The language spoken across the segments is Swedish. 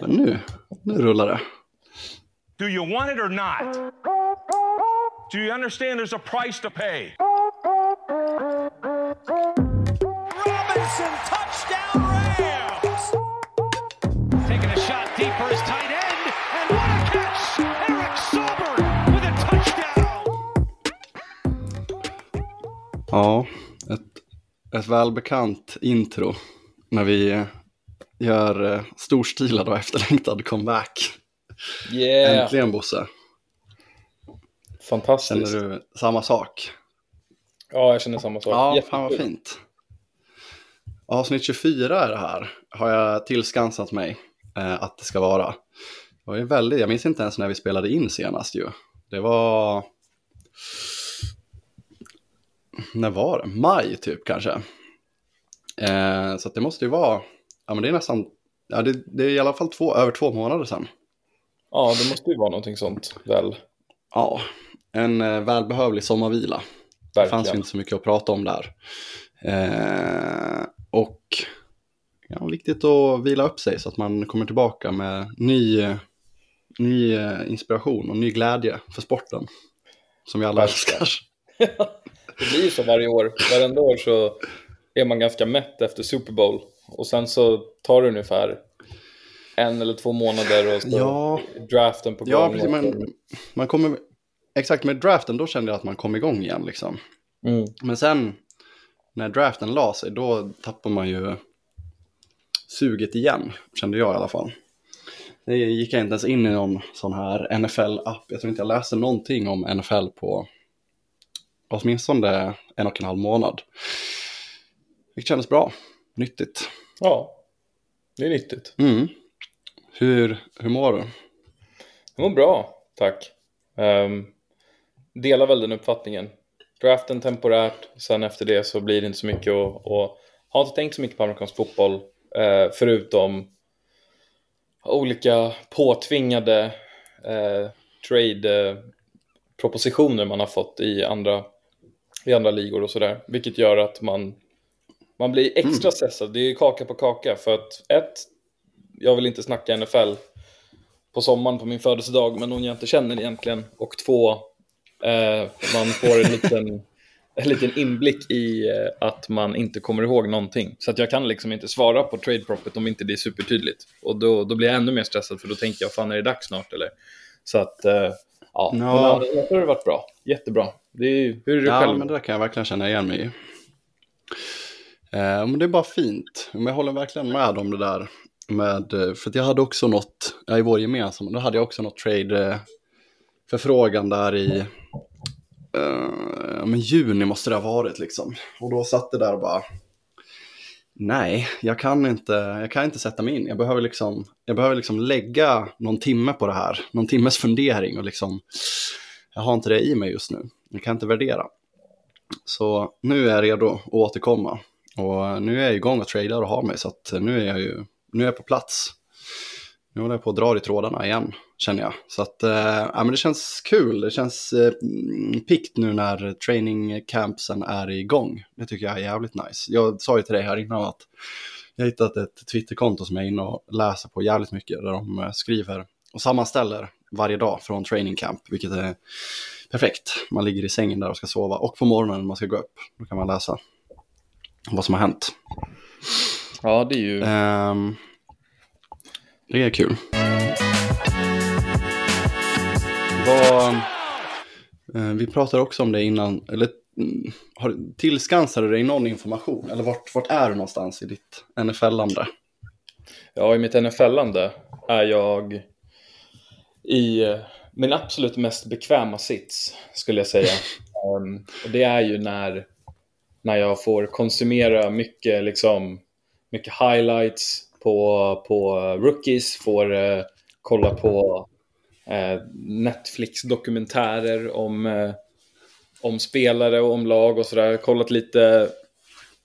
Men nu, nu rullar det. Do you want it or not? Do you understand there's a price to pay? Robinson, touchdown Rams! Taking a shot deep for his tight end, and what a catch! Eric Sauber with a touchdown! Ja, ett, ett välbekant intro när vi gör eh, storstilad och efterlängtad comeback. Yeah! Äntligen Bosse, Fantastiskt. känner du samma sak? Ja, jag känner samma sak. Ja, Jättekul. fan vad fint. Avsnitt 24 är det här, har jag tillskansat mig eh, att det ska vara. Det var ju väldigt, jag minns inte ens när vi spelade in senast ju. Det var... När var det? Maj typ kanske. Eh, så det måste ju vara, ja men det är nästan, ja det, det är i alla fall två, över två månader sedan. Ja, det måste ju vara någonting sånt, väl? Ja, en eh, välbehövlig sommarvila. Det fanns ju Verkligen. inte så mycket att prata om där. Eh, och ja, viktigt att vila upp sig så att man kommer tillbaka med ny, ny eh, inspiration och ny glädje för sporten. Som vi alla Verkligen. älskar. Det blir ju så varje år. Varenda år så är man ganska mätt efter Super Bowl. Och sen så tar det ungefär en eller två månader och så Ja. draften på gång. Ja, precis, men man kommer, exakt med draften då kände jag att man kom igång igen liksom. Mm. Men sen när draften la sig då tappar man ju suget igen, kände jag i alla fall. Det gick jag inte ens in i någon sån här NFL-app. Jag tror inte jag läste någonting om NFL på åtminstone en och en halv månad. Det kändes bra, nyttigt. Ja, det är nyttigt. Mm. Hur, hur mår du? Det var bra, tack. Um, delar väl den uppfattningen. Draften temporärt, sen efter det så blir det inte så mycket och, och har inte tänkt så mycket på amerikansk fotboll eh, förutom olika påtvingade eh, trade-propositioner man har fått i andra, i andra ligor och sådär. Vilket gör att man, man blir extra stressad. Det är kaka på kaka för att ett, jag vill inte snacka NFL på sommaren på min födelsedag med någon jag inte känner egentligen. Och två, eh, man får en liten, en liten inblick i eh, att man inte kommer ihåg någonting. Så att jag kan liksom inte svara på trade propet om inte det är supertydligt. Och då, då blir jag ännu mer stressad för då tänker jag, fan är det dags snart eller? Så att, eh, ja, men annars har det varit bra. Jättebra. Det är, hur är det Ja, själv? men det där kan jag verkligen känna igen mig i. Eh, men det är bara fint. Men jag håller verkligen med om det där. Med, eh, för att jag hade också något, ja, i vår gemensamma, då hade jag också något trade eh, förfrågan där i eh, men juni måste det ha varit liksom. Och då satt det där och bara, nej, jag kan inte, jag kan inte sätta mig in. Jag behöver liksom, jag behöver liksom lägga någon timme på det här, någon timmes fundering och liksom, jag har inte det i mig just nu. Jag kan inte värdera. Så nu är jag redo att återkomma. Och nu är jag igång och tradar och har mig, så att nu är jag ju nu är jag på plats. Nu håller jag på att dra i trådarna igen, känner jag. Så att, eh, ja, men det känns kul. Det känns eh, pikt nu när training campsen är igång. Det tycker jag är jävligt nice. Jag sa ju till dig här innan att jag har hittat ett Twitterkonto som jag är inne och läser på jävligt mycket. Där de eh, skriver och sammanställer varje dag från training camp, vilket är perfekt. Man ligger i sängen där och ska sova och på morgonen när man ska gå upp, då kan man läsa vad som har hänt. Ja, det är ju... Ehm, det är kul. Vad, eh, vi pratade också om det innan, eller mm, har, tillskansade du dig någon information? Eller vart, vart är du någonstans i ditt NFL-ande? Ja, i mitt NFL-ande är jag i eh, min absolut mest bekväma sits, skulle jag säga. Ehm, och det är ju när, när jag får konsumera mycket, liksom, mycket highlights på, på eh, rookies, får eh, kolla på eh, Netflix-dokumentärer om, eh, om spelare och om lag och sådär. Kollat lite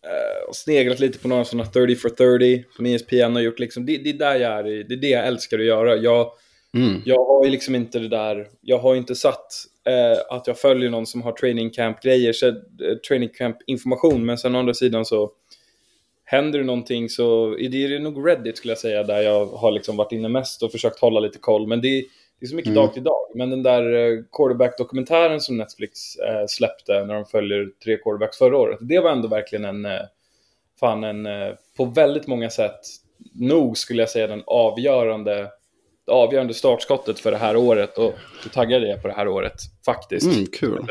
eh, och sneglat lite på några sådana 30 for 30 som ESPN har gjort. Liksom. Det, det är där jag är, det är det jag älskar att göra. Jag, Mm. jag har ju liksom inte det där, jag har ju inte satt eh, att jag följer någon som har training camp grejer, så, eh, training camp information, men sen å andra sidan så händer det någonting så är det, är det nog Reddit skulle jag säga där jag har liksom varit inne mest och försökt hålla lite koll. Men det, det är så mycket Mm. dag till dag. Men den där eh, quarterback-dokumentären som Netflix eh, släppte när de följer tre quarterbacks förra året. Det var ändå verkligen en, eh, fan en, eh, på väldigt många sätt, nog skulle jag säga den avgörande, avgörande startskottet för det här året. Och då taggade jag på det här året, faktiskt. Mm, kul.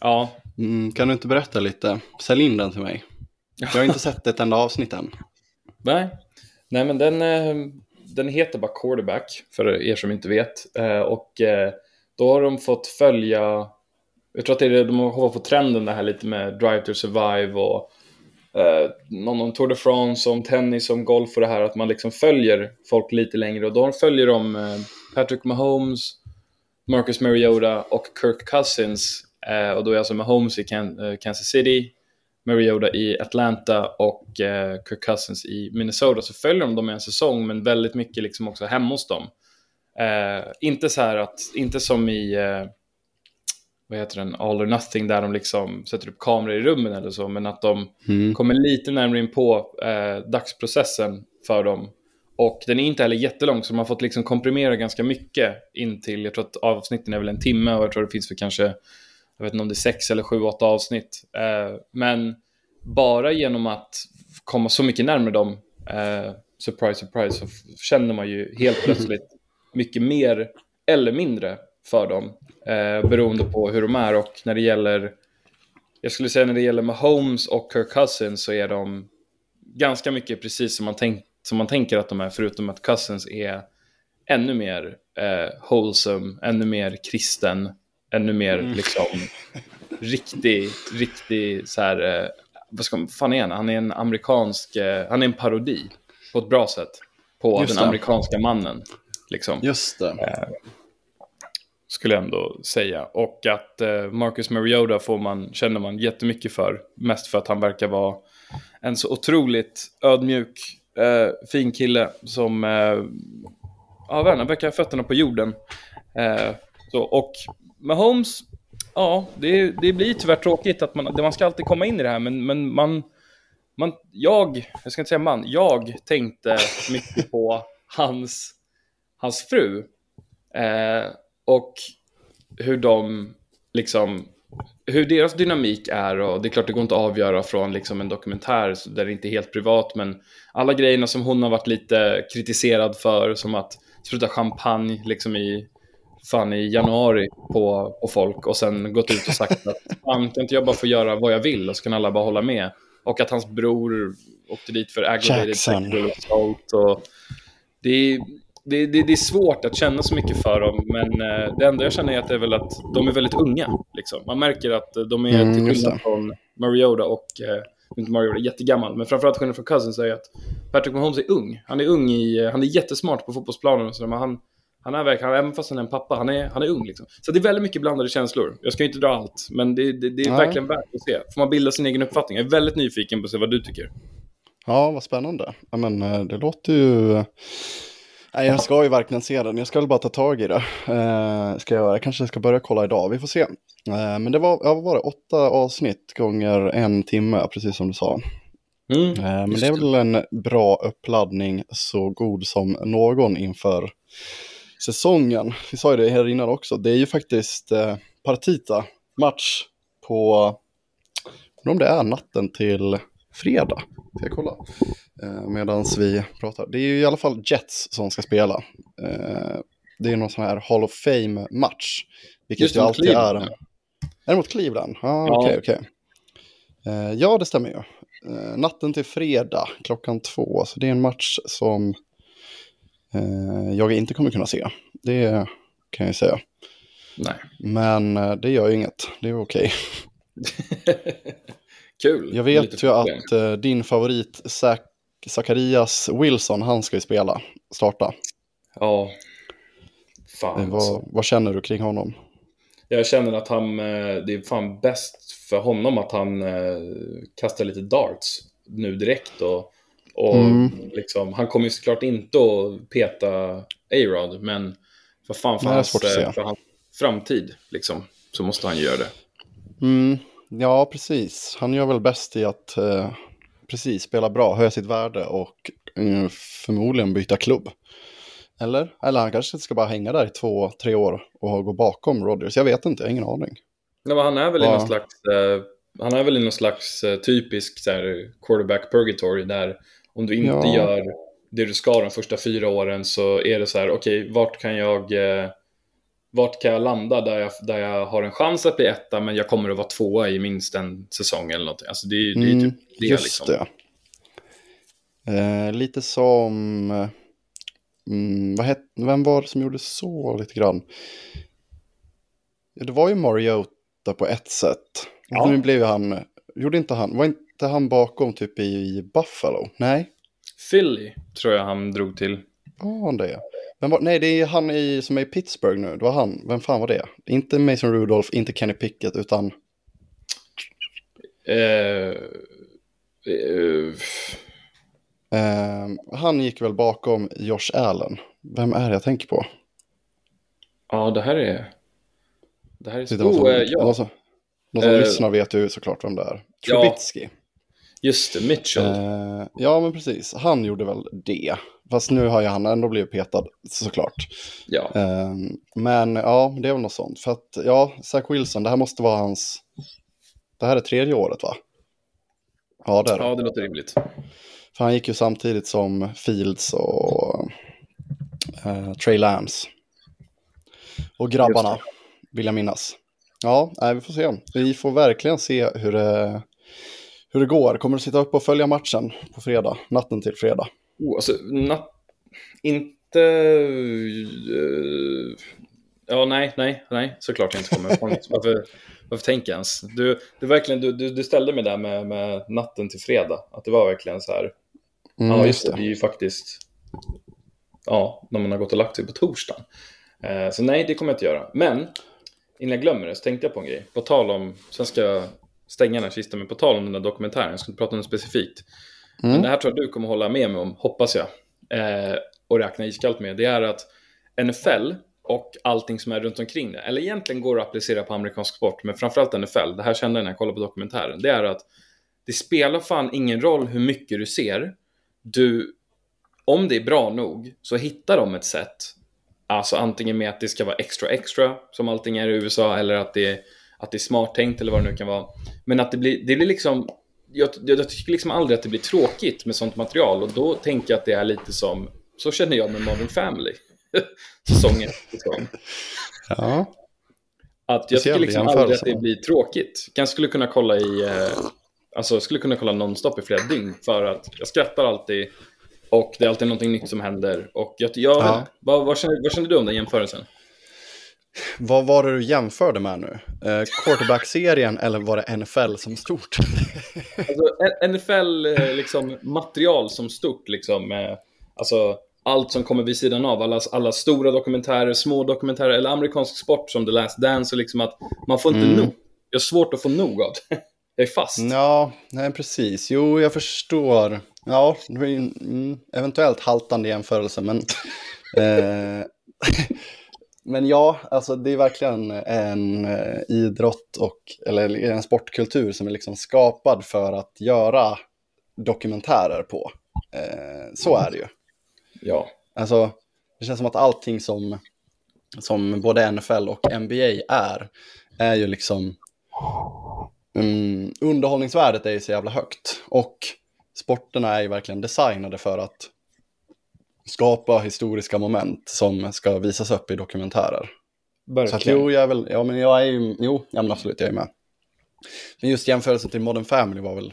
Ja, Mm, kan du inte berätta lite? Sälj in den till mig. Jag har inte sett ett enda avsnitt än. Nej, Nej men den, eh, den heter bara Quarterback, för er som inte vet. Eh, Och eh, då har de fått följa, jag tror att det är, de har fått trenden det här lite med Drive to Survive och eh, någon om Tour de France, om tennis, om golf och det här, att man liksom följer folk lite längre. Och då följer de eh, Patrick Mahomes, Marcus Mariota och Kirk Cousins. Eh, och då är alltså Mahomes i Kan- eh, Kansas City, Mariota i Atlanta och eh, Kirk Cousins i Minnesota. Så följer de dem i en säsong, men väldigt mycket liksom också hemma hos dem. Eh, inte så här att, inte som i, eh, vad heter den, All or Nothing, där de liksom sätter upp kameror i rummen eller så, men att de Mm. kommer lite närmare in på eh, dagsprocessen för dem. Och den är inte heller jättelång, så de har fått liksom komprimera ganska mycket in till, jag tror att avsnitten är väl en timme och jag tror det finns för kanske, jag vet inte om det är sex eller sju, åtta avsnitt. Eh, men bara genom att komma så mycket närmare dem, eh, surprise, surprise, så känner man ju helt plötsligt mycket mer eller mindre för dem, eh, beroende på hur de är. Och när det gäller, jag skulle säga när det gäller Mahomes och Kirk Cousins så är de ganska mycket precis som man, tänk, som man tänker att de är, förutom att Cousins är ännu mer eh, wholesome, ännu mer kristen, ännu mer liksom riktig, riktig så här, eh, vad ska man, fan är han? Han är en amerikansk, eh, han är en parodi på ett bra sätt på Just den det. amerikanska mannen. Liksom Just det skulle jag ändå säga. Och att eh, Marcus Mariota får man, känner man jättemycket för. Mest för att han verkar vara en så otroligt ödmjuk, eh, fin kille som, eh, ja, jag han verkar ha fötterna på jorden. Eh, så, och Mahomes, ja, det, det blir tyvärr tråkigt att man, man ska alltid komma in i det här, men, men man, man, jag, jag ska inte säga man, jag tänkte mycket på hans, hans fru. Eh, och hur de liksom hur deras dynamik är och det är klart det går inte att avgöra från liksom en dokumentär där det inte är helt privat men alla grejerna som hon har varit lite kritiserad för som att spruta champagne liksom i fan i januari på, på folk och sen gått ut och sagt att fan kan inte jag bara få göra vad jag vill och så kan alla bara hålla med? Och att hans bror åkte dit för aggravated sexual assault och det är, det, det, det är svårt att känna så mycket för dem, men eh, det enda jag känner är att det är väl att de är väldigt unga. Liksom. Man märker att de är, Mm, till skillnad från Mariota och, eh, inte Mariota, jättegammal, men framförallt skillnad från Cousins är att Patrick Mahomes är ung. Han är ung i, eh, han är jättesmart på fotbollsplanen och så, men han, han är verkligen, även fast han är en pappa, han är, han är ung liksom. Så det är väldigt mycket blandade känslor. Jag ska inte dra allt, men det, det, det är Nej. verkligen värt att se. Får man bilda sin egen uppfattning. Jag är väldigt nyfiken på att se vad du tycker. Ja, vad spännande. Ja, men det låter ju... Nej, jag ska ju verkligen se den. Jag ska väl bara ta tag i det. Eh, ska jag. Jag kanske ska börja kolla idag. Vi får se. Eh, men det var, ja, vad var det? Åtta avsnitt gånger en timme, precis som du sa. Mm. Eh, men det är det. väl en bra uppladdning så god som någon inför säsongen. Vi sa ju det här innan också. Det är ju faktiskt eh, Partita match på, om det är natten till fredag. Ska jag kolla? Eh, Medan vi pratar. Det är ju i alla fall Jets som ska spela. Eh, det är någon sån här Hall of Fame-match. Vilket Just ju alltid Cleveland, är. Är det mot Cleveland? Ah, Ja. Okej, okej. Eh, ja, det stämmer ju. Natten till fredag klockan två. Så det är en match som jag inte kommer kunna se. Det kan jag ju säga. Nej. Men det gör ju inget. Det är okej. Kul. Jag vet ju att din favorit Zach Zacharias Wilson, han ska ju spela, starta. Ja. Fan Eh, alltså. vad, vad känner du kring honom? Jag känner att han, eh, det är fan bäst för honom att han eh, kastar lite darts nu direkt. Och, och Mm. liksom, han kommer ju såklart inte att peta A-Rod, men för fan för Nej, hans, eh, för hans framtid liksom, så måste han göra det. Mm, ja, precis. Han gör väl bäst i att eh, precis, spela bra, höja sitt värde och mm, förmodligen byta klubb. Eller? Eller han kanske ska bara hänga där i två, tre år och gå bakom Rodgers. Jag vet inte, jag har ingen aning. Nej, men han är väl i Ja. någon slags, eh, han är väl i någon slags eh, typisk så här, quarterback purgatory där om du inte Ja. gör det du ska de första fyra åren så är det så här, okej, vart kan jag eh, vart kan jag landa där jag, där jag har en chans att bli etta men jag kommer att vara tvåa i minst en säsong eller någonting. Alltså det, är- det är Mm, typ det Just liksom. det. Eh, lite som... Mm, vad het, vem var det som gjorde så lite grann? Ja, det var ju Mariota på ett sätt. Ja. Nu blev han... Gjorde inte han... Var inte han bakom typ i Buffalo? Nej. Philly tror jag han drog till. Var han det? Men var, nej, det är han i, som är i Pittsburgh nu. Det var han. Vem fan var det? Inte Mason Rudolph, inte Kenny Pickett, utan... Eh, eh, Eh, han gick väl bakom Josh Allen. Vem är det jag tänker på? ja, det här är... Det här är... Som, Oh, eh, ja, de som, de som lyssnar vet ju såklart vem det är. ja. Just det, Mitchell. Eh, ja, men precis. Han gjorde väl det. Fast nu har ju han ändå blivit petad såklart. ja. Eh, men ja, det är väl något sånt. För att ja, Zach Wilson, det här måste vara hans... Det här är tredje året va? Ja, det är det. ja, det låter rimligt. För han gick ju samtidigt som Fields och eh, Trey Lance. Och grabbarna, vill jag minnas. Ja, nej, vi får se. Vi får verkligen se hur det, hur det går. Kommer du sitta upp och följa matchen på fredag, natten till fredag? Oh, alltså, na- inte... eh, ja, nej, nej, nej, såklart jag inte kommer. Varför, varför tänker jag ens? Du, du, verkligen, du, du, du ställde mig där med, med natten till fredag. Att det var verkligen så här. Mm, ja, just det. Det är ju faktiskt... Ja, när man har gått och lagt sig på torsdagen. Eh, så nej, det kommer jag inte göra. Men, innan jag glömmer det så tänkte jag på en grej. På tal om... Sen ska jag stänga den här kistan, men på tal om den där dokumentären. Jag ska inte prata om det specifikt. Men det här tror jag du kommer hålla med mig om, hoppas jag. Eh, och räkna iskallt med. Det är att NFL och allting som är runt omkring det, eller egentligen går att applicera på amerikansk sport, men framförallt NFL, det här kände jag när jag kollade på dokumentären, det är att det spelar fan ingen roll hur mycket du ser. Du, om det är bra nog, så hittar de ett sätt. Alltså antingen med att det ska vara extra extra, som allting är i USA, eller att det, att det är smart tänkt eller vad det nu kan vara. Men att det blir, det blir liksom jag, jag, tycker liksom aldrig att det blir tråkigt med sånt material och då tänker jag att det är lite som, så känner jag med Modern Family. Säsongen. Liksom. Ja, Att jag tycker liksom aldrig att det blir tråkigt. Jag skulle kunna kolla i, eh, alltså skulle kunna kolla nonstop i flera dygn för att jag skrattar alltid och det är alltid någonting nytt som händer. Och jag, jag, Ja. vad, vad, känner, vad känner du om den jämförelsen? Vad var det du jämförde med nu? Eh, Quarterback-serien eller var det NFL som stort? Alltså, NFL eh, liksom, material som stort, liksom, eh, alltså, allt som kommer vid sidan av, alla, alla stora dokumentärer, små dokumentärer, eller amerikansk sport som The Last Dance, och liksom att man får inte Mm. nog. Jag har svårt att få nog av det. Jag är fast. Ja, nej precis. Jo, jag förstår. Ja, det var en mm, eventuellt haltande jämförelse, men... eh, men ja, alltså det är verkligen en eh, idrott och, eller en sportkultur som är liksom skapad för att göra dokumentärer på. Eh, så är det ju. Ja. Alltså, det känns som att allting som, som både NFL och NBA är, är ju liksom... Mm, underhållningsvärdet är ju så jävla högt. Och sporterna är ju verkligen designade för att skapa historiska moment som ska visas upp i dokumentärer. Så att jo, jag är väl, ja men jag är ju, jo, ja men absolut, jag är med. Men just jämförelsen till Modern Family var väl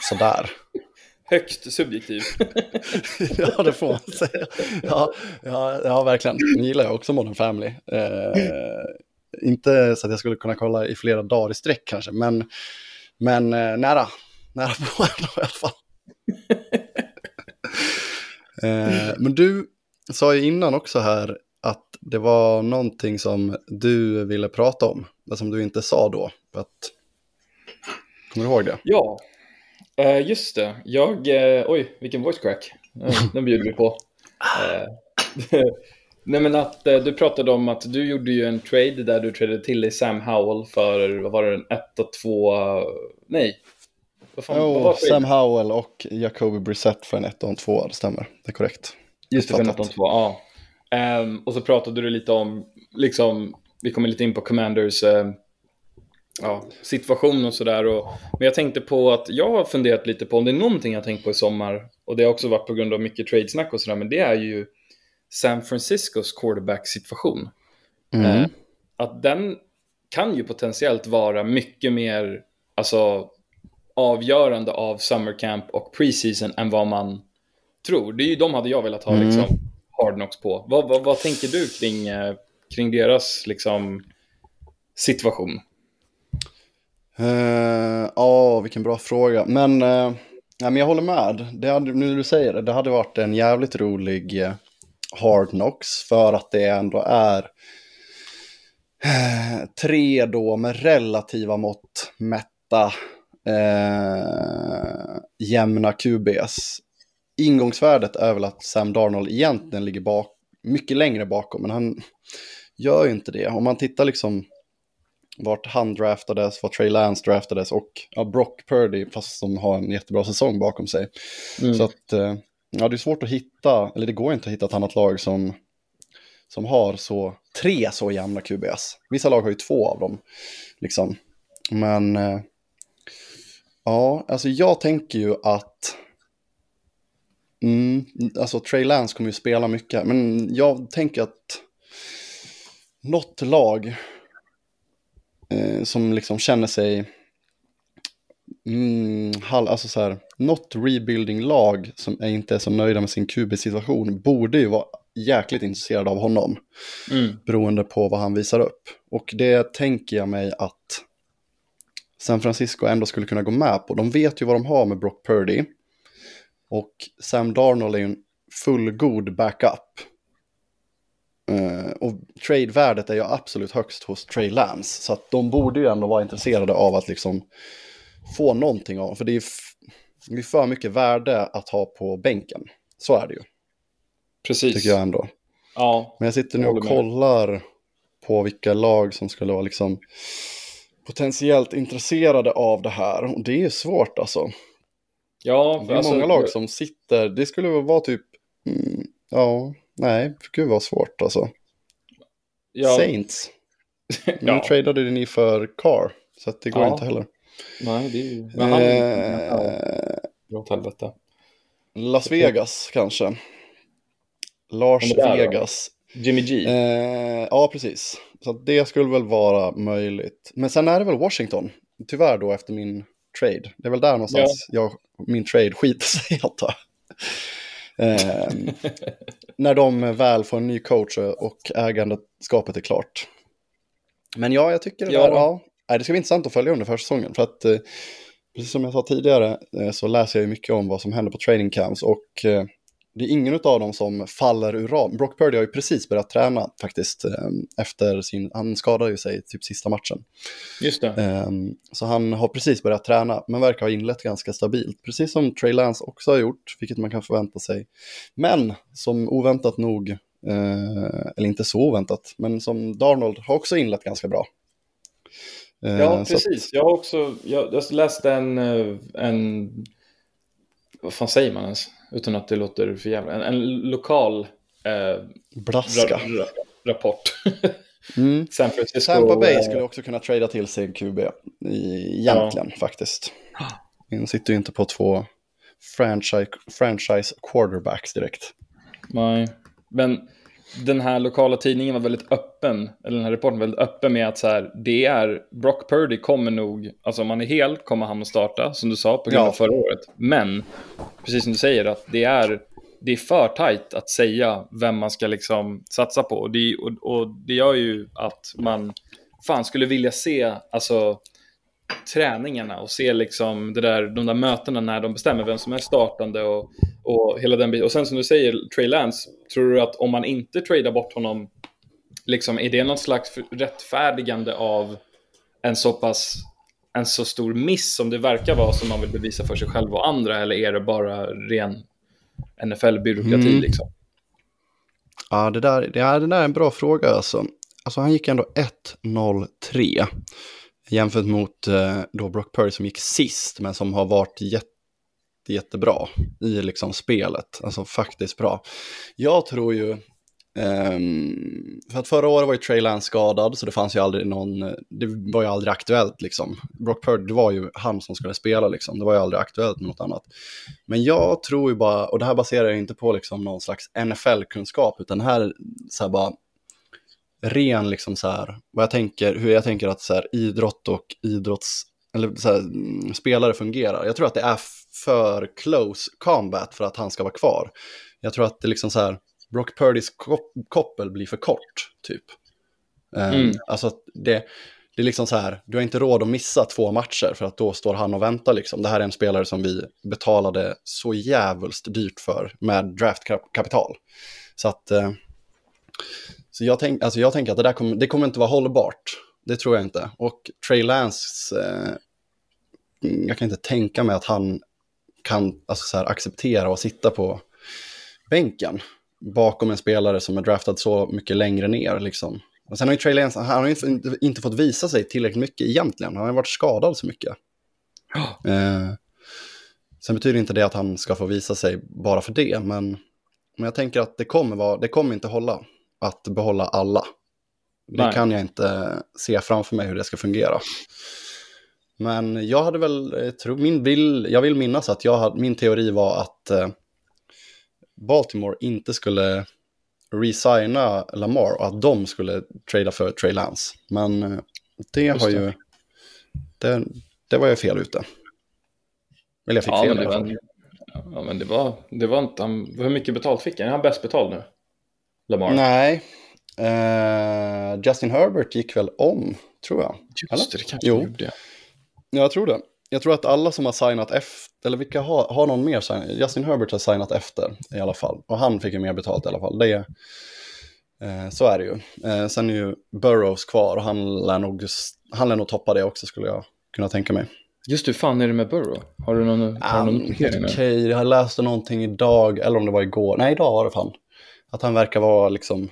sådär. Högst subjektiv. ja, det får man säga. Ja, ja, ja, verkligen. Nu gillar jag också Modern Family. Eh, inte så att jag skulle kunna kolla i flera dagar i sträck kanske, men, men eh, nära. Nära på i alla fall eh, men du sa ju innan också här att det var någonting som du ville prata om, men som du inte sa då. För Att, kommer du ihåg det? Ja, eh, just det. Jag, eh, oj, vilken voice crack. Eh, Den bjuder vi på. Eh, Nej men att eh, du pratade om att du gjorde ju en trade där du tradade till dig Sam Howell för, vad var det, en 1 2, nej, fan, var Sam. Howell och Jacoby Brissett för en 1 och en 2, det stämmer. Det är korrekt. Just det, för Fattat. 19 ja. Ehm, och så pratade du lite om, liksom, vi kommer lite in på Commanders eh, ja, situation och sådär. och- Men jag tänkte på att jag har funderat lite på om det är någonting jag har tänkt på i sommar, och det har också varit på grund av mycket tradesnack och sådär, men det är ju San Franciscos quarterback-situation. Mm. Eh, att den kan ju potentiellt vara mycket mer alltså, avgörande av summer camp och preseason än vad man tror. Det är ju de hade jag velat ha Mm. liksom, hard knocks på. Vad, vad, vad tänker du kring, eh, kring deras liksom, situation? Eh, Ja, vilken bra fråga. Men, uh, ja, men jag håller med. Det hade, nu när du säger det, det hade varit en jävligt rolig eh, hard knocks för att det ändå är tre då med relativa mått mätta eh, jämna QBs. Ingångsvärdet är väl att Sam Darnold egentligen ligger bak, mycket längre bakom, men han gör ju inte det. Om man tittar liksom vart han draftades, vart Trey Lance draftades och ja, Brock Purdy, fast som har en jättebra säsong bakom sig. Mm. Så att, eh, ja det är svårt att hitta, eller det går inte att hitta ett annat lag som, som har så, tre så jämna QBS. Vissa lag har ju två av dem, liksom. Men, eh, ja, alltså jag tänker ju att, mm, alltså Trey Lance kommer ju spela mycket, men jag tänker att något lag eh, som liksom känner sig mm, hall, alltså så här, något rebuilding-lag som är inte är så nöjda med sin QB-situation borde ju vara jäkligt intresserade av honom, Mm. beroende på vad han visar upp. Och det tänker jag mig att San Francisco ändå skulle kunna gå med på. De vet ju vad de har med Brock Purdy. Och Sam Darnold är ju en fullgod backup. Eh, och trade-värdet är ju absolut högst hos Trey Lance. Så att de borde ju ändå vara intresserade av att liksom få någonting av För det är ju för mycket värde att ha på bänken. Så är det ju, Precis. tycker jag ändå. Ja, Men jag sitter nu och kollar på vilka lag som skulle vara liksom potentiellt intresserade av det här. Och det är ju svårt alltså. ja Det är alltså, många lag som sitter, det skulle vara typ, mm, ja, nej, gud vad svårt alltså. ja, Saints. Nu ja, tradade ni för Carr, så att det går Ja. inte heller. Nej, det är ju... Men han... Eh, åt helvete. Las Vegas kanske. Lars? Vegas. Jimmy G. Eh, ja, precis. Så det skulle väl vara möjligt. Men sen är det väl Washington, tyvärr då efter min trade. Det är väl där någonstans jag, min trade skiter sig antar. Eh, när de väl får en ny coach och ägandeskapet är klart. Men ja, jag tycker det Ja. där, ja. Nej, det ska bli intressant att följa under försäsongen. För att, eh, precis som jag sa tidigare, eh, så läser jag ju mycket om vad som händer på training camps. Och eh, det är ingen av dem som faller ur ram. Brock Purdy har ju precis börjat träna faktiskt. Eh, efter sin, han skadade ju sig typ sista matchen. Just det. Ehm, Så han har precis börjat träna, men verkar ha inlett ganska stabilt. Precis som Trey Lance också har gjort, vilket man kan förvänta sig. Men som oväntat nog, eh, eller inte så oväntat, men som Darnold har också inlett ganska bra. Eh, Ja, så att- precis. Jag har också jag, jag läste en, eh, en... Vad fan säger man ens? Utan att det låter för jävla... En, en lokal eh, Braska. ra, ra, rapport. Mm. San Francisco... Tampa Bay eh, skulle också kunna trada till sig en QB egentligen faktiskt. De sitter ju inte på två franchise, franchise quarterbacks direkt. Nej, men den här lokala tidningen var väldigt öppen, eller den här reporten var väldigt öppen med att så här, det är, Brock Purdy kommer nog, alltså om han är hel kommer han att starta, som du sa, på grund Ja. av förra året. Men, precis som du säger, att det är, det är för tajt att säga vem man ska liksom satsa på. Och det, och, och det gör ju att man fan skulle vilja se, alltså träningarna och se liksom det där, de där mötena när de bestämmer vem som är startande och, och hela den biten. Och sen som du säger, Trey Lance, tror du att om man inte tradar bort honom, liksom, är det något slags rättfärdigande av en så pass en så stor miss som det verkar vara som man vill bevisa för sig själv och andra eller är det bara ren NFL-byråkrati Mm. liksom? Ja, det där, det, här, det där är en bra fråga alltså. Alltså han gick ändå 1-0-3 Jämfört mot eh, då Brock Purdy som gick sist, men som har varit jätte, jättebra i liksom spelet. Alltså faktiskt bra. Jag tror ju, Um, för att förra året var ju Trey Lance skadad, så det fanns ju aldrig någon, det var ju aldrig aktuellt liksom. Brock Purdy, det var ju han som skulle spela liksom, det var ju aldrig aktuellt med något annat. Men jag tror ju bara, och det här baserar jag inte på liksom någon slags NFL-kunskap, utan det här så här bara ren liksom så här, vad jag tänker, hur jag tänker att så här, idrott och idrotts, eller så här, mm, spelare fungerar. Jag tror att det är för close combat för att han ska vara kvar. Jag tror att det liksom så här, Brock Purdys kop koppel blir för kort, typ. Um, Mm. Alltså att det, det är liksom så här, du har inte råd att missa två matcher för att då står han och väntar liksom. Det här är en spelare som vi betalade så jävulst dyrt för med draftkapital. Så att, eh, så jag, tänk, alltså jag tänker att det där kommer, det kommer inte vara hållbart. Det tror jag inte. Och Trey Lance, eh, jag kan inte tänka mig att han kan alltså så här, acceptera att sitta på bänken bakom en spelare som är draftad så mycket längre ner. Liksom. Och sen har ju Trey Lance, han har inte, inte fått visa sig tillräckligt mycket egentligen. Han har varit skadad så mycket. Eh, sen betyder inte det att han ska få visa sig bara för det, men, men jag tänker att det kommer, vara, det kommer inte hålla att behålla alla. Det Nej. kan jag inte se framför mig hur det ska fungera. Men jag hade väl, jag tror, min vill, jag vill minnas att jag hade, min teori var att eh, Baltimore inte skulle resigna Lamar och att de skulle trada för Trey Lance. Men eh, det Just har det. ju, det, det var jag fel ute. Eller jag fick Ja, fel men det var, ja, men det var, det var inte, han, hur mycket betalt fick han? Är han bäst betald nu? Lamar? Nej, eh, Justin Herbert gick väl om, tror jag. Just det, det kanske Jo. gjorde. Ja, jag tror det. Jag tror att alla som har signat efter, eller vilka har, har någon mer signat? Justin Herbert har signat efter i alla fall. Och han fick ju mer betalt i alla fall. Det är, eh, så är det ju. Eh, sen är ju Burrows kvar och han lär, nog, han lär nog toppa det också skulle jag kunna tänka mig. Just hur fan är det med Burrow? Har du någon, har du någon Um, uppdatering Okej, nu? jag läste någonting idag, eller om det var igår. Nej, idag var det fan. Att han verkar vara liksom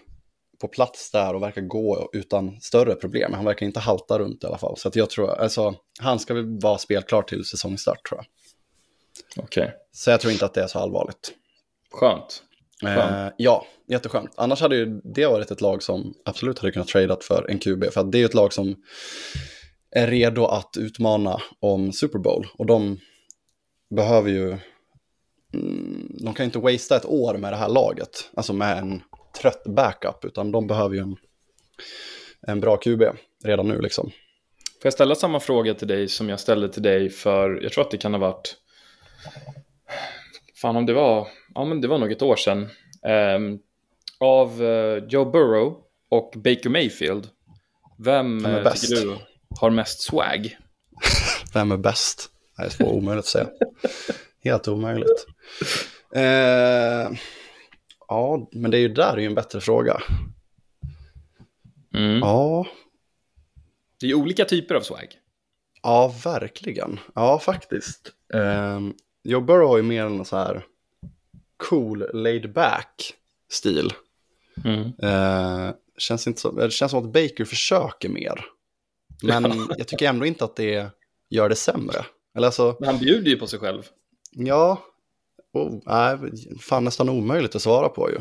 på plats där och verkar gå utan större problem. Han verkar inte halta runt i alla fall. Så att jag tror, alltså, han ska väl vara spelklar till säsongstart tror jag. Okej, Så jag tror inte att det är så allvarligt. skönt. Eh, ja, jätteskönt. Annars hade ju det varit ett lag som absolut hade kunnat tradat för en QB. För att det är ett lag som är redo att utmana om Super Bowl. Och de behöver ju... De kan ju inte wastea ett år med det här laget. Alltså med en trött backup. Utan de behöver ju en, en bra QB redan nu liksom. Får jag ställa samma fråga till dig som jag ställde till dig för, jag tror att det kan ha varit, fan om det var, ja men det var nog ett år sedan. Ehm, av eh, Joe Burrow och Baker Mayfield, vem, Vem är eh, bäst? tycker du har mest swag? Vem är bäst? Det är så omöjligt att säga. Helt omöjligt. Eh, ja, men det är ju där är ju en bättre fråga. Mm. Ja, Det är ju olika typer av swag. ja verkligen. Ja, faktiskt. Eh, Joe Burrow har ju mer en så här cool, laid back stil. Mm. Eh, känns inte så, det känns som att Baker försöker mer. Men jag tycker ändå inte att det gör det sämre. Eller alltså, Men han bjuder ju på sig själv. Ja, oh, nej, fan nästan omöjligt att svara på ju.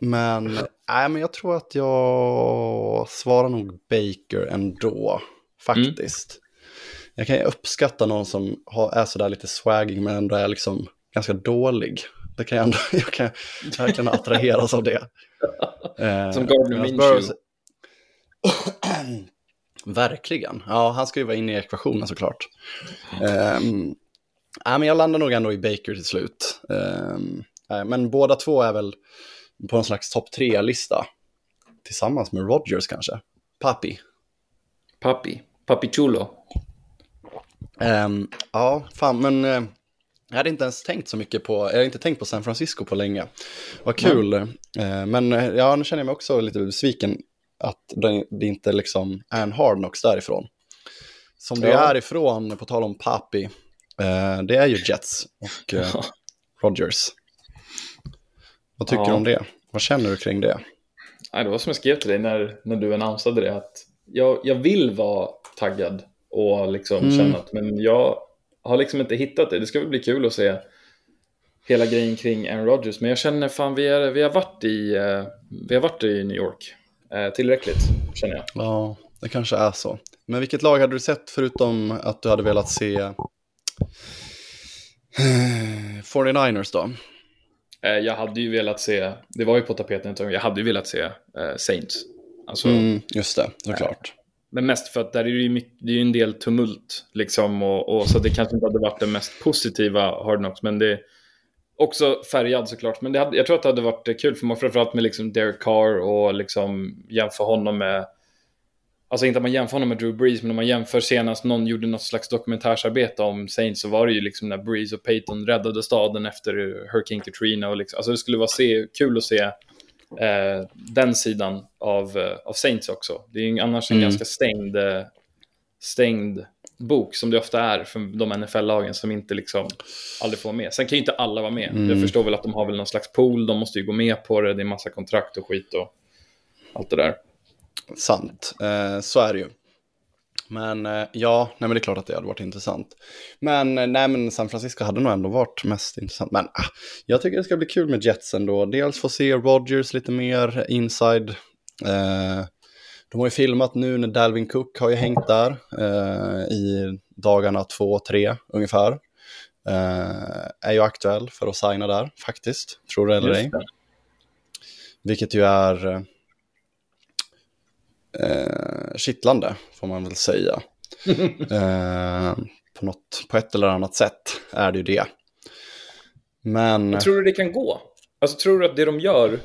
men, nej, men jag tror att jag svarar nog Baker ändå, faktiskt. Jag kan ju uppskatta någon som har, är sådär lite swagging men ändå är liksom ganska dålig. Det kan jag ändå, jag kan verkligen attraheras av det. Eh, Som Gardner medan Minshew. Verkligen. Ja, han ska ju vara inne i ekvationen såklart. Um, ja, men jag landar nog ändå i Baker till slut. Ehm, men båda två är väl på en slags topp tre-lista. Tillsammans med Rodgers kanske. Papi. Papi. Papi Chulo. Ehm, ja, fan, men eh, jag hade inte ens tänkt så mycket på, jag har inte tänkt på San Francisco på länge. Vad kul. Eh, men eh, ja, nu känner jag mig också lite besviken att det, det inte liksom är en hard knocks därifrån. Som det Ja. är ifrån, på tal om Papi, det är ju Jets och eh, Rodgers. Vad tycker Ja. du om det? Vad känner du kring det? Nej, det var som jag skrev till dig när, när du annonsade det att jag, jag vill vara taggad och liksom Mm. känna att, men jag har liksom inte hittat det. Det ska väl bli kul att se hela grejen kring Aaron Rodgers, men jag känner fan vi, är, vi, har, varit i, eh, vi har varit i New York eh, tillräckligt, känner jag. Ja, det kanske är så. Men vilket lag hade du sett förutom att du hade velat se eh, 49ers då? Eh, jag hade ju velat se, det var ju på tapeten ett tag, jag hade ju velat se eh, Saints. Alltså, Mm, just det, såklart. Men mest för att där är det ju, mycket, det är ju en del tumult, liksom, och, och så det kanske inte hade varit den mest positiva Hard Knocks, men det är också färgad såklart. Men det hade, jag tror att det hade varit kul för mig, framförallt med liksom Derek Carr och liksom jämför honom med, alltså inte att man jämför honom med Drew Brees, men om man jämför senast någon gjorde något slags dokumentärsarbete om Saints så var det ju liksom när Brees och Peyton räddade staden efter Hurricane Katrina och liksom, alltså det skulle vara se, kul att se eh, den sidan av, eh, av Saints också. Det är ju annars en Mm. ganska stängd, eh, stängd bok som det ofta är för de NFL-lagen som inte liksom aldrig får vara med. Sen kan ju inte alla vara med. Mm. Jag förstår väl att de har väl någon slags pool, de måste ju gå med på det, det är massa kontrakt och skit och allt det där. Sant, eh, så är det ju. Men eh, ja, nej men det är klart att det hade varit intressant. Men eh, nej men San Francisco hade nog ändå varit mest intressant. Men ah, jag tycker det ska bli kul med Jets ändå. Dels få se Rodgers lite mer inside. Eh, de har ju filmat nu när Dalvin Cook har ju hängt där eh, i dagarna två, tre ungefär. Eh, är ju aktuell för att signa där faktiskt, tror du eller ej. Det. Vilket ju är eh, kittlande, får man väl säga. eh, på, något, på ett eller annat sätt är det ju det. Men, Tror du det kan gå? Alltså tror du att det de gör,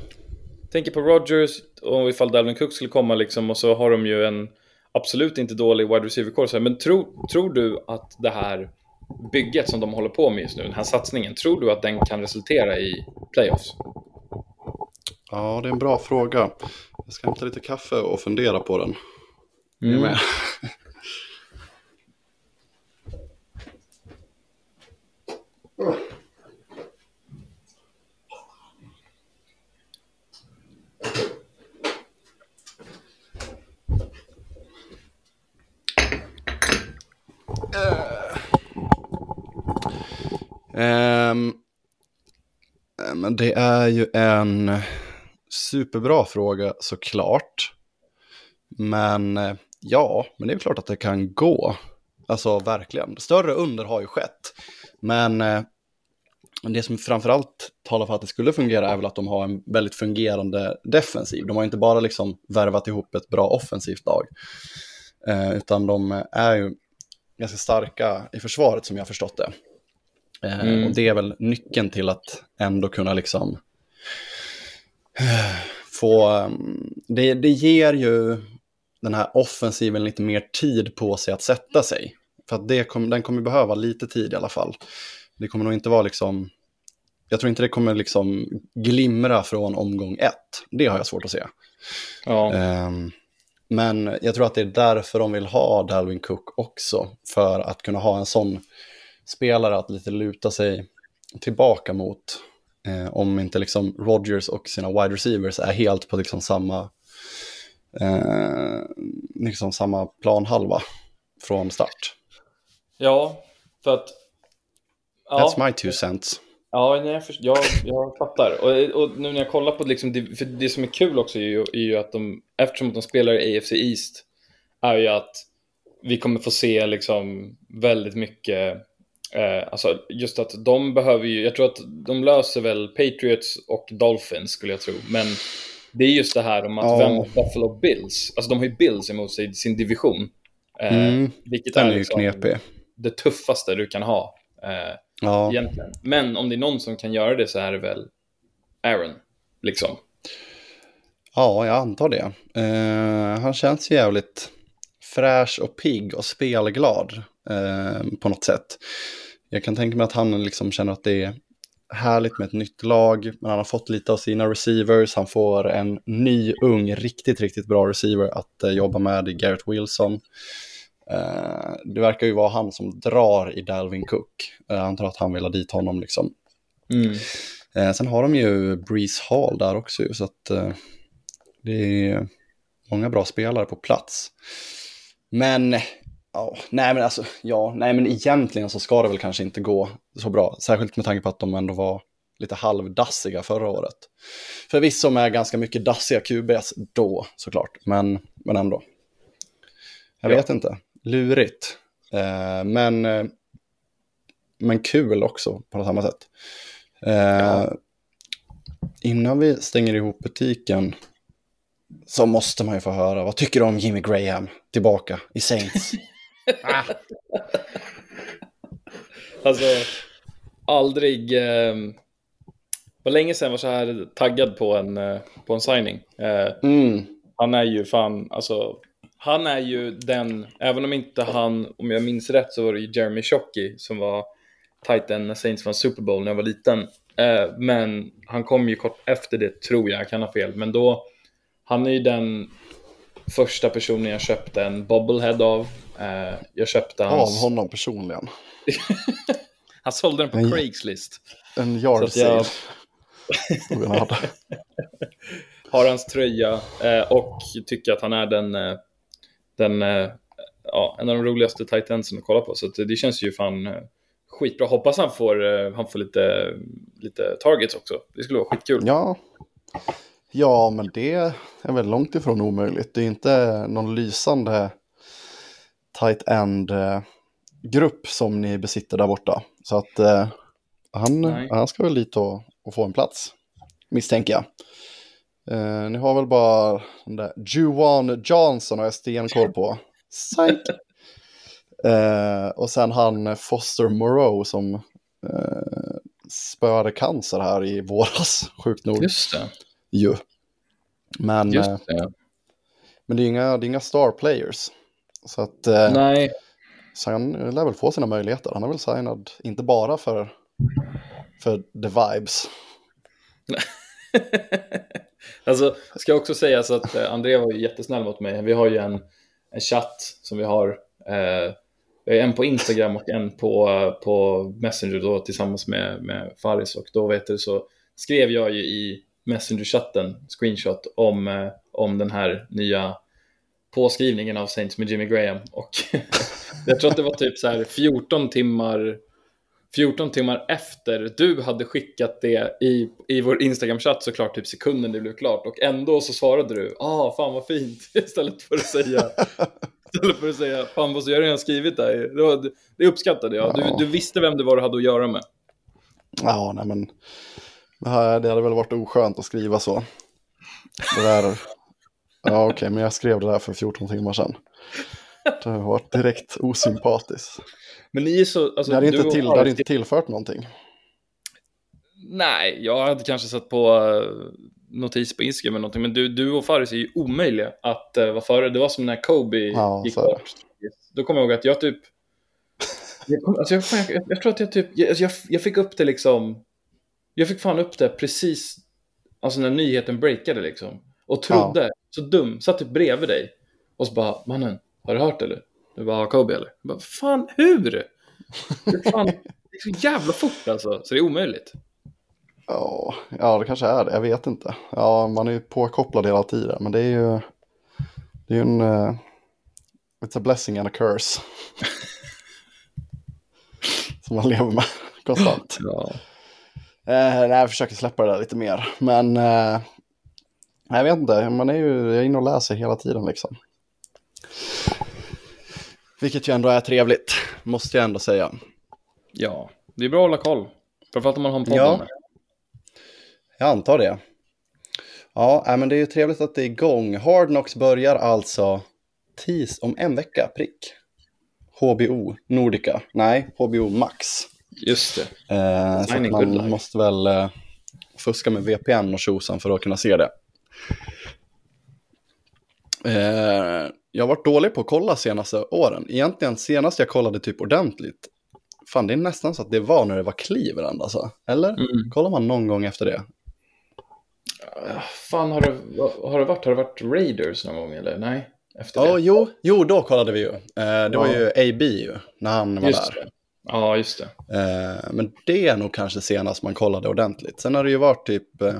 tänker på Rodgers och ifall Dalvin Cook skulle komma liksom och så har de ju en absolut inte dålig wide receiver här, men tro, tror du att det här bygget som de håller på med just nu, den här satsningen, tror du att den kan resultera i playoffs? ja, det är en bra fråga. Jag ska hämta lite kaffe och fundera på den. Är du med? Ehm, eh, men det är ju en superbra fråga såklart. Men eh, ja, men det är klart att det kan gå. Alltså verkligen. Större under har ju skett. Men eh, det som framförallt talar för att det skulle fungera är väl att de har en väldigt fungerande defensiv. De har inte bara liksom värvat ihop ett bra offensivt lag. Eh, utan de är ju ganska starka i försvaret som jag har förstått det. Mm. Och det är väl nyckeln till att ändå kunna liksom få, um, det, det ger ju den här offensiven lite mer tid på sig att sätta sig. För att det kom, den kommer behöva lite tid i alla fall. Det kommer nog inte vara liksom, jag tror inte det kommer liksom glimra från omgång ett. Det har jag svårt att se. Ja. Ehm, men jag tror att det är därför de vill ha Dalvin Cook också. För att kunna ha en sån spelare att lite luta sig tillbaka mot. Eh, om inte liksom Rodgers och sina wide receivers är helt på liksom samma, eh, liksom samma planhalva från start. ja, för att... That's my two cents. Ja, nej, jag, jag, jag fattar. Och, och nu när jag kollar på liksom, det, för det som är kul också är ju, är ju att de, eftersom de spelar i AFC East, är ju att vi kommer få se liksom väldigt mycket, eh, alltså just att de behöver ju, jag tror att de löser väl Patriots och Dolphins skulle jag tro, men det är just det här om att Ja. vem Buffalo Bills, alltså de har ju Bills emot sig i sin division. Eh, Mm, vilket Den är är liksom knepig. det tuffaste du kan ha. Eh, Ja. egentligen. Men om det är någon som kan göra det så är det väl Aaron, liksom. Ja, jag antar det. Eh, han känns jävligt fräsch och pigg och spelglad eh, på något sätt. Jag kan tänka mig att han liksom känner att det är härligt med ett nytt lag, men han har fått lite av sina receivers. Han får en ny, ung, riktigt, riktigt bra receiver att eh, jobba med i Garrett Wilson. Eh, det verkar ju vara han som drar i Dalvin Cook. Eh, jag antar att han vill ha dit honom liksom. Eh, sen har de ju Breeze Hall där också, så att eh, det är många bra spelare på plats. Men, ja, nej men alltså, ja, nej men egentligen så ska det väl kanske inte gå så bra. Särskilt med tanke på att de ändå var lite halvdassiga förra året. Förvisso med ganska mycket dassiga QBs då såklart, men, men ändå. Jag Ja. vet inte, lurigt. Eh, men, eh, men kul också på samma sätt. Eh, Innan vi stänger ihop butiken så måste man ju få höra, vad tycker du om Jimmy Graham tillbaka i Saints? Alltså, aldrig... Eh, var länge sedan jag var så här taggad på en, eh, på en signing. Eh, Mm, han är ju fan, alltså... Han är ju den, även om inte han, om jag minns rätt så var det ju Jeremy Shockey som var tighten när Saints vann Super Bowl när jag var liten. Eh, men han kom ju kort efter det, tror jag, jag kan ha fel. Men då, han är ju den första personen jag köpte en bobblehead av. Eh, jag köpte av hans... honom personligen. Han sålde den på Nej. Craigslist. En yard jag- sale. Hade. Har hans tröja eh, och tycker att han är den, eh, den eh, ja, en av de roligaste tight endsen att kolla på. Så det känns ju fan eh, skitbra. Hoppas han får, eh, han får lite, lite targets också. Det skulle vara skitkul. Ja. Ja, men det är väl långt ifrån omöjligt. Det är inte någon lysande tight end-grupp som ni besitter där borta. Så att eh, han, Nej. han ska väl dit och, och få en plats, misstänker jag. Eh, ni har väl bara den där Juwan Johnson har jag stenkoll på. Psych! Eh, och sen han Foster Moreau som eh, spöade cancer här i våras, sjukt nog. Just det. Ju. Men, Just eh, det. men det är inga, det är inga star players. Så att eh, Nej, så han lär väl få sina möjligheter. Han är väl signad, inte bara för, för the vibes. alltså, ska också säga så att eh, André var ju jättesnäll mot mig. Vi har ju en, en chatt som vi har. Eh, vi har en på Instagram och en på, på Messenger då tillsammans med, med Faris. Och då vet du, så skrev jag ju i Messenger-chatten, screenshot, om, eh, om den här nya påskrivningen av Saints med Jimmy Graham. Och jag tror att det var typ så här 14 timmar 14 timmar efter du hade skickat det i, i vår Instagram-chatt såklart typ sekunden det blev klart och ändå så svarade du ah fan vad fint istället för att säga istället för att säga fan vad så jag har redan skrivit det här. det, det uppskattade jag Ja. du, du visste vem det var du hade att göra med Ja, nej men det, här, det hade väl varit oskönt att skriva så. Det där, ja okej, men jag skrev det där för 14 timmar sedan. Det har varit direkt osympatiskt. men ni är så alltså, Det hade du inte, till, det hade inte tillfört någonting. Nej, jag hade kanske satt på uh, notis på Instagram eller någonting, men du, du och Faris är ju omöjliga att uh, vara före. Det var som när Kobe Ja, gick bort. Då kommer jag ihåg att jag typ... Jag, kom, alltså jag, jag, jag tror att jag typ... Jag, alltså jag, jag fick upp det liksom... Jag fick fan upp det precis alltså när nyheten breakade liksom. Och trodde, så dum, satt typ bredvid dig. Och så bara, mannen, har du hört eller? Du bara, Kobe eller? Jag bara, fan hur? Det är, fan, det är så jävla fort alltså, så det är omöjligt. Ja, ja, det kanske är det. Jag vet inte. Ja, man är ju påkopplad hela tiden. Men det är ju, det är ju en... eh, it's a blessing and a curse. Som man lever med konstant. Ja. Eh, nej, jag försöker släppa det där lite mer. Men eh, jag vet inte, man är ju jag är inne och läser hela tiden liksom. Vilket ju ändå är trevligt, måste jag ändå säga. ja, det är bra att hålla koll. Framförallt om man har en podd Ja. Jag antar det. Ja, men det är ju trevligt att det är igång. Hard Knocks börjar alltså tis om en vecka, prick. HBO Nordica, nej, HBO Max. Just det. Eh, så man måste väl eh, fuska med VPN och tjosan för att kunna se det. Eh, jag har varit dålig på att kolla senaste åren. Egentligen senast jag kollade typ ordentligt. Fan, det är nästan så att det var när det var Cleveland alltså. Eller? Mm. Kollar man någon gång efter det? Ah, Fan, har det, har det varit? Har det varit Raiders någon gång eller? Nej, efter Ja, det. jo, jo, då kollade vi ju. Eh, det var Ja. ju AB ju, när han var Just där. det. Ja, just det. Eh, men det är nog kanske senast man kollade ordentligt. Sen har det ju varit typ, eh,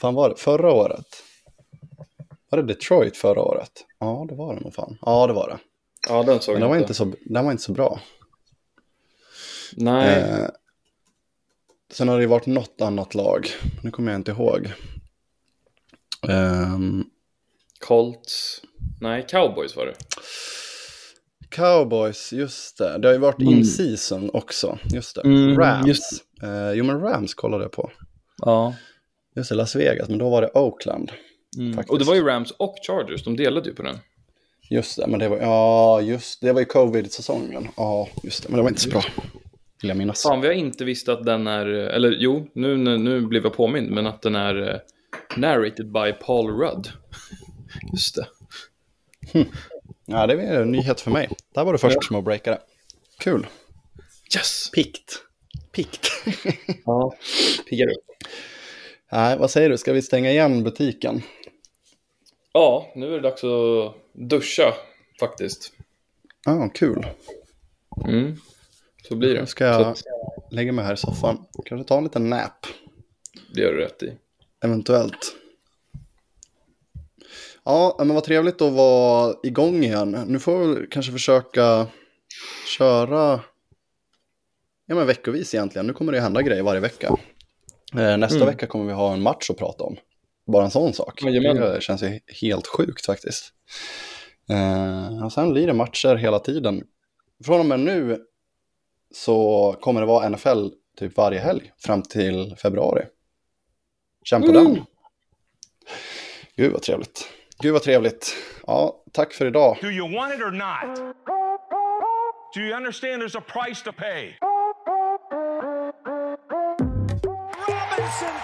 fan var det, förra året? Var det Detroit förra året? Ja, det var det nog fan. Ja, det var det. Ja, den såg Men den var inte. så, den var inte så bra. Nej, Eh, sen har det ju varit något annat lag. Nu kommer jag inte ihåg. Ehm, Colts. Nej, Cowboys var det. Cowboys, just det. Det har ju varit Mm. in season också. Just det. Mm, Rams. just Eh, jo, men Rams kollade jag på. Ja. Just det, Las Vegas, men då var det Oakland. Mm. Faktiskt. Och det var ju Rams och Chargers, de delade ju på den. Just det, men det var, ja, just det var ju covid-säsongen. Ja, just det, men det var inte så bra. Vill jag minnas. Fan, vi har inte visst att den är, eller jo, nu, nu, nu blev jag påmind, men att den är eh, narrated by Paul Rudd. Just det. Ja, det är en nyhet för mig. Där var du först som att breaka det. Kul. Yes! Pikt. Pikt. Ja, piggar upp. Nej, vad säger du? Ska vi stänga igen butiken? Ja, nu är det dags att duscha faktiskt. Ja, kul. Mm. Så blir det. Då ska jag Så lägga mig här i soffan. Kanske ta en liten nap. det gör du rätt i. Eventuellt. Ja, men vad trevligt att vara igång igen. Nu får vi kanske försöka köra ja, men veckovis egentligen. Nu kommer det hända grejer varje vecka. Eh, nästa Mm. vecka kommer vi ha en match att prata om. Bara en sån sak. Jajamän. Det känns ju helt sjukt faktiskt. Eh, och sen blir det matcher hela tiden. Från och med nu så kommer det vara NFL typ varje helg fram till februari. Känn på Mm. den. Gud vad trevligt. Gud vad trevligt. Ja, tack för idag. Do you want it or not? Do you understand there's a price to pay? Robinson